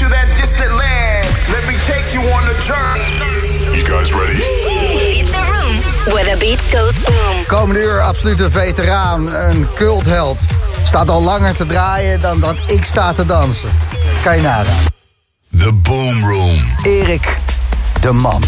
to that distant land. Let me take you on a journey. You guys ready? It's a room where the beat goes boom. Komende uur absolute veteraan, een cultheld. Staat al langer te draaien dan dat ik sta te dansen. Kan je nagaan. The Boom Room. Erik de Man.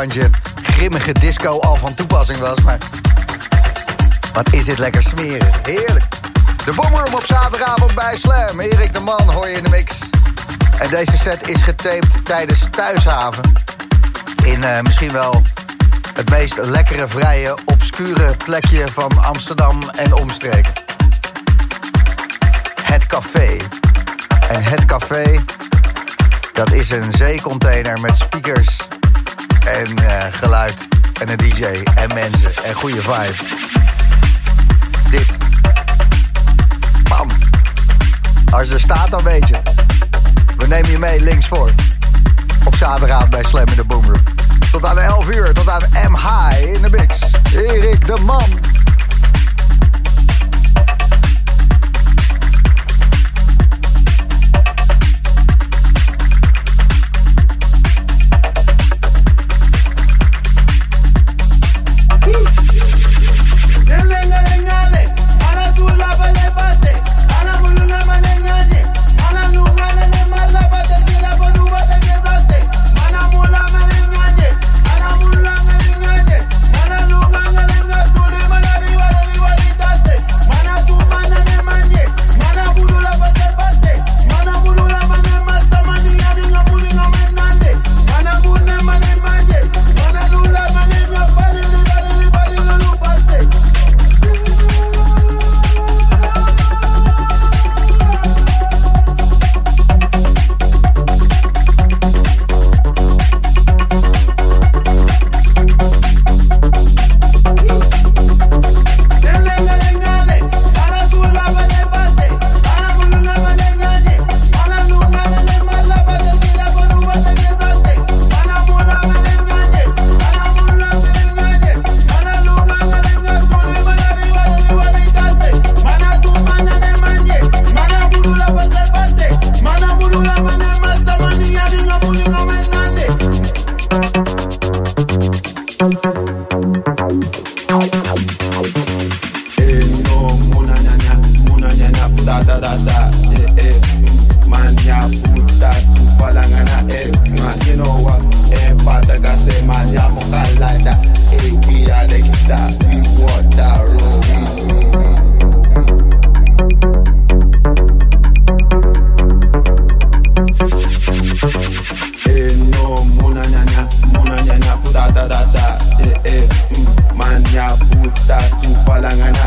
Lichtstandje grimmige disco al van toepassing was, maar... Wat is dit lekker smerig. Heerlijk. De Boomroom op zaterdagavond bij Slam. Erik de Man hoor je in de mix. En deze set is getaped tijdens Thuishaven. In eh, misschien wel het meest lekkere, vrije, obscure plekje van Amsterdam en omstreken. Het Café. En het Café, dat is een zeecontainer met speakers en eh, geluid en een DJ en mensen en goede vibe. Dit. Bam. Als er staat, dan weet je. We nemen je mee links voor. Op zaterdagavond bij Slam in de Boomroom. Tot aan 11 uur, tot aan M-High in de mix. Erik de Man. lang ein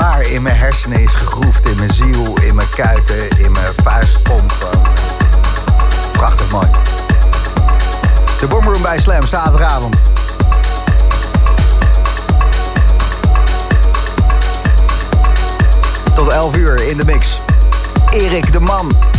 waar in mijn hersenen is gegroefd. In mijn ziel, in mijn kuiten, in mijn vuistpompen. Prachtig mooi. De Boomroom bij Slam, zaterdagavond. Tot 11 uur in de mix. Erik de Man.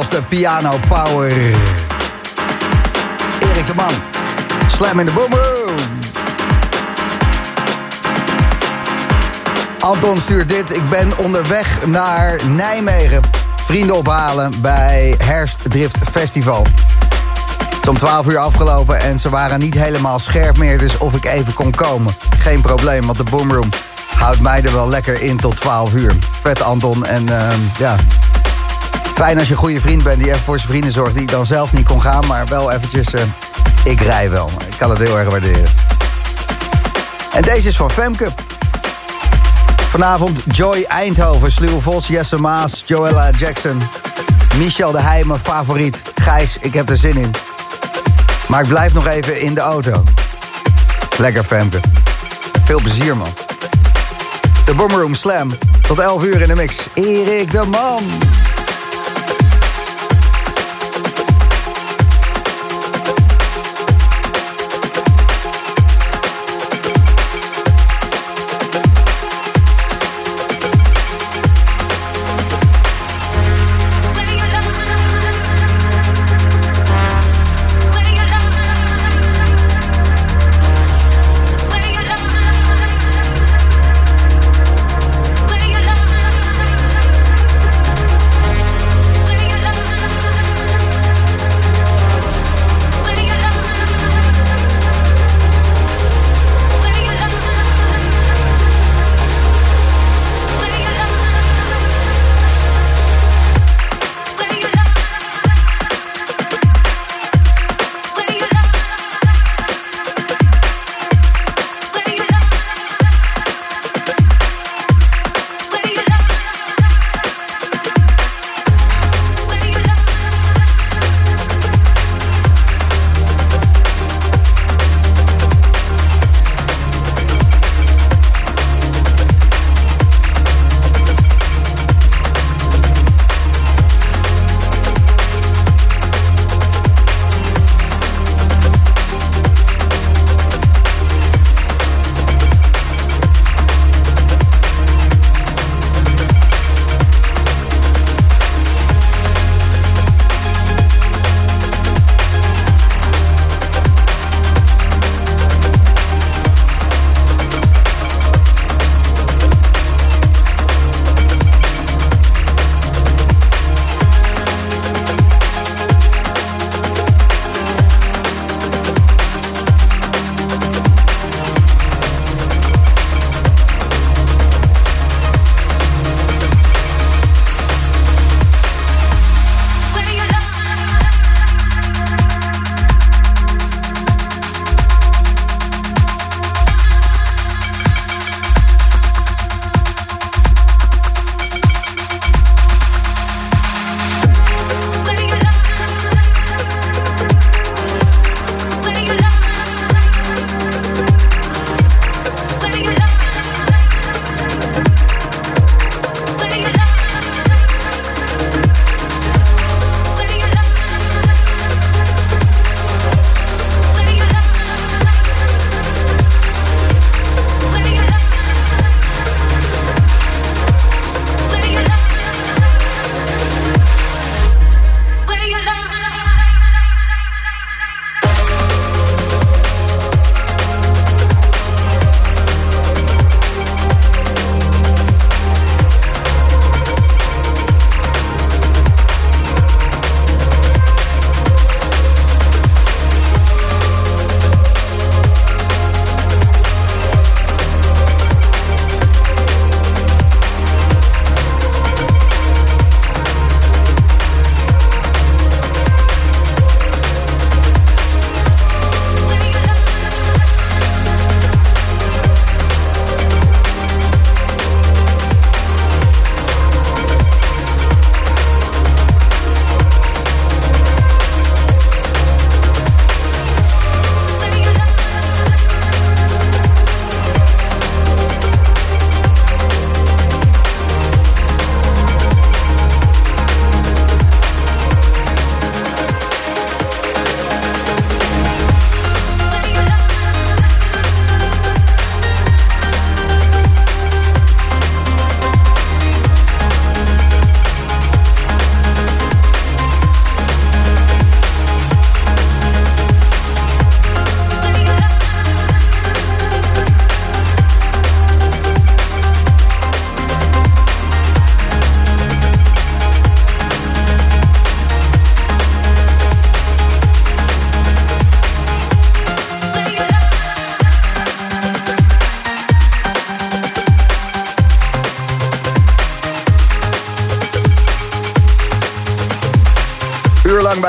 Onvervalste piano power. Erik de Man. Slam in de boomroom. Anton stuurt dit. Ik ben onderweg naar Nijmegen. Vrienden ophalen bij Herfstdrift Festival. Het is om 12 uur afgelopen en ze waren niet helemaal scherp meer. Dus of ik even kon komen. Geen probleem, want de boomroom houdt mij er wel lekker in tot 12 uur. Vet Anton en uh, ja... Fijn als je een goede vriend bent die even voor zijn vrienden zorgt... die dan zelf niet kon gaan, maar wel eventjes... Uh, ik rij wel, ik kan het heel erg waarderen. En deze is van Femke. Vanavond Joy Eindhoven, Sluwe Vos, Jesse Maas, Joella Jackson... Michel de Heij, mijn favoriet. Gijs, ik heb er zin in. Maar ik blijf nog even in de auto. Lekker Femke. Veel plezier, man. De Boomroom Slam. Tot 11 uur in de mix. Erik de Man.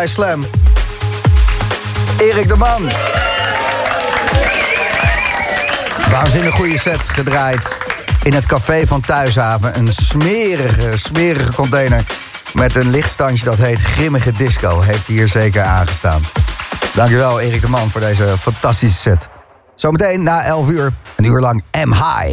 Slam. Erik de Man. Waanzinnig goede set gedraaid. In het café van Thuishaven. Een smerige, smerige container. Met een lichtstandje dat heet Grimmige Disco. Heeft hier zeker aangestaan. Dankjewel Erik de Man voor deze fantastische set. Zometeen na 11 uur. Een uur lang M High.